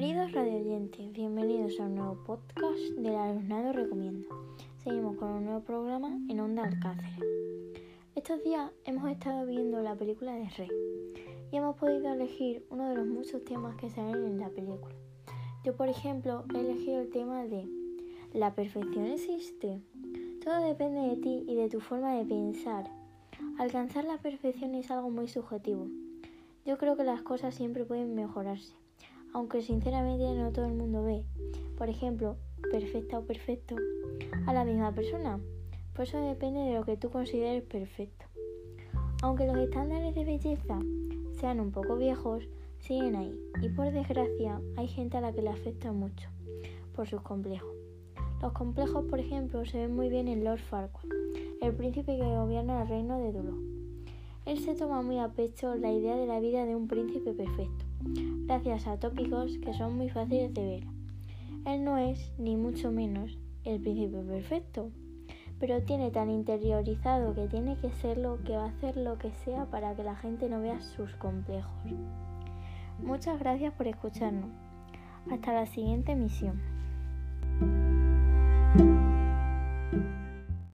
bienvenidos a un nuevo podcast del alumnado Recomiendo. Seguimos con un nuevo programa en Onda Alcáceres. Estos días hemos estado viendo la película de Rey y hemos podido elegir uno de los muchos temas que salen en la película. Yo, por ejemplo, he elegido el tema de ¿La perfección existe? Todo depende de ti y de tu forma de pensar. Alcanzar la perfección es algo muy subjetivo. Yo creo que las cosas siempre pueden mejorarse aunque sinceramente no todo el mundo ve, por ejemplo, perfecta o perfecto, a la misma persona. Por eso depende de lo que tú consideres perfecto. Aunque los estándares de belleza sean un poco viejos, siguen ahí. Y por desgracia hay gente a la que le afecta mucho por sus complejos. Los complejos, por ejemplo, se ven muy bien en Lord Farquaad, el príncipe que gobierna el reino de Duro. Él se toma muy a pecho la idea de la vida de un príncipe perfecto gracias a tópicos que son muy fáciles de ver. Él no es, ni mucho menos, el príncipe perfecto, pero tiene tan interiorizado que tiene que serlo que va a hacer lo que sea para que la gente no vea sus complejos. Muchas gracias por escucharnos. Hasta la siguiente emisión.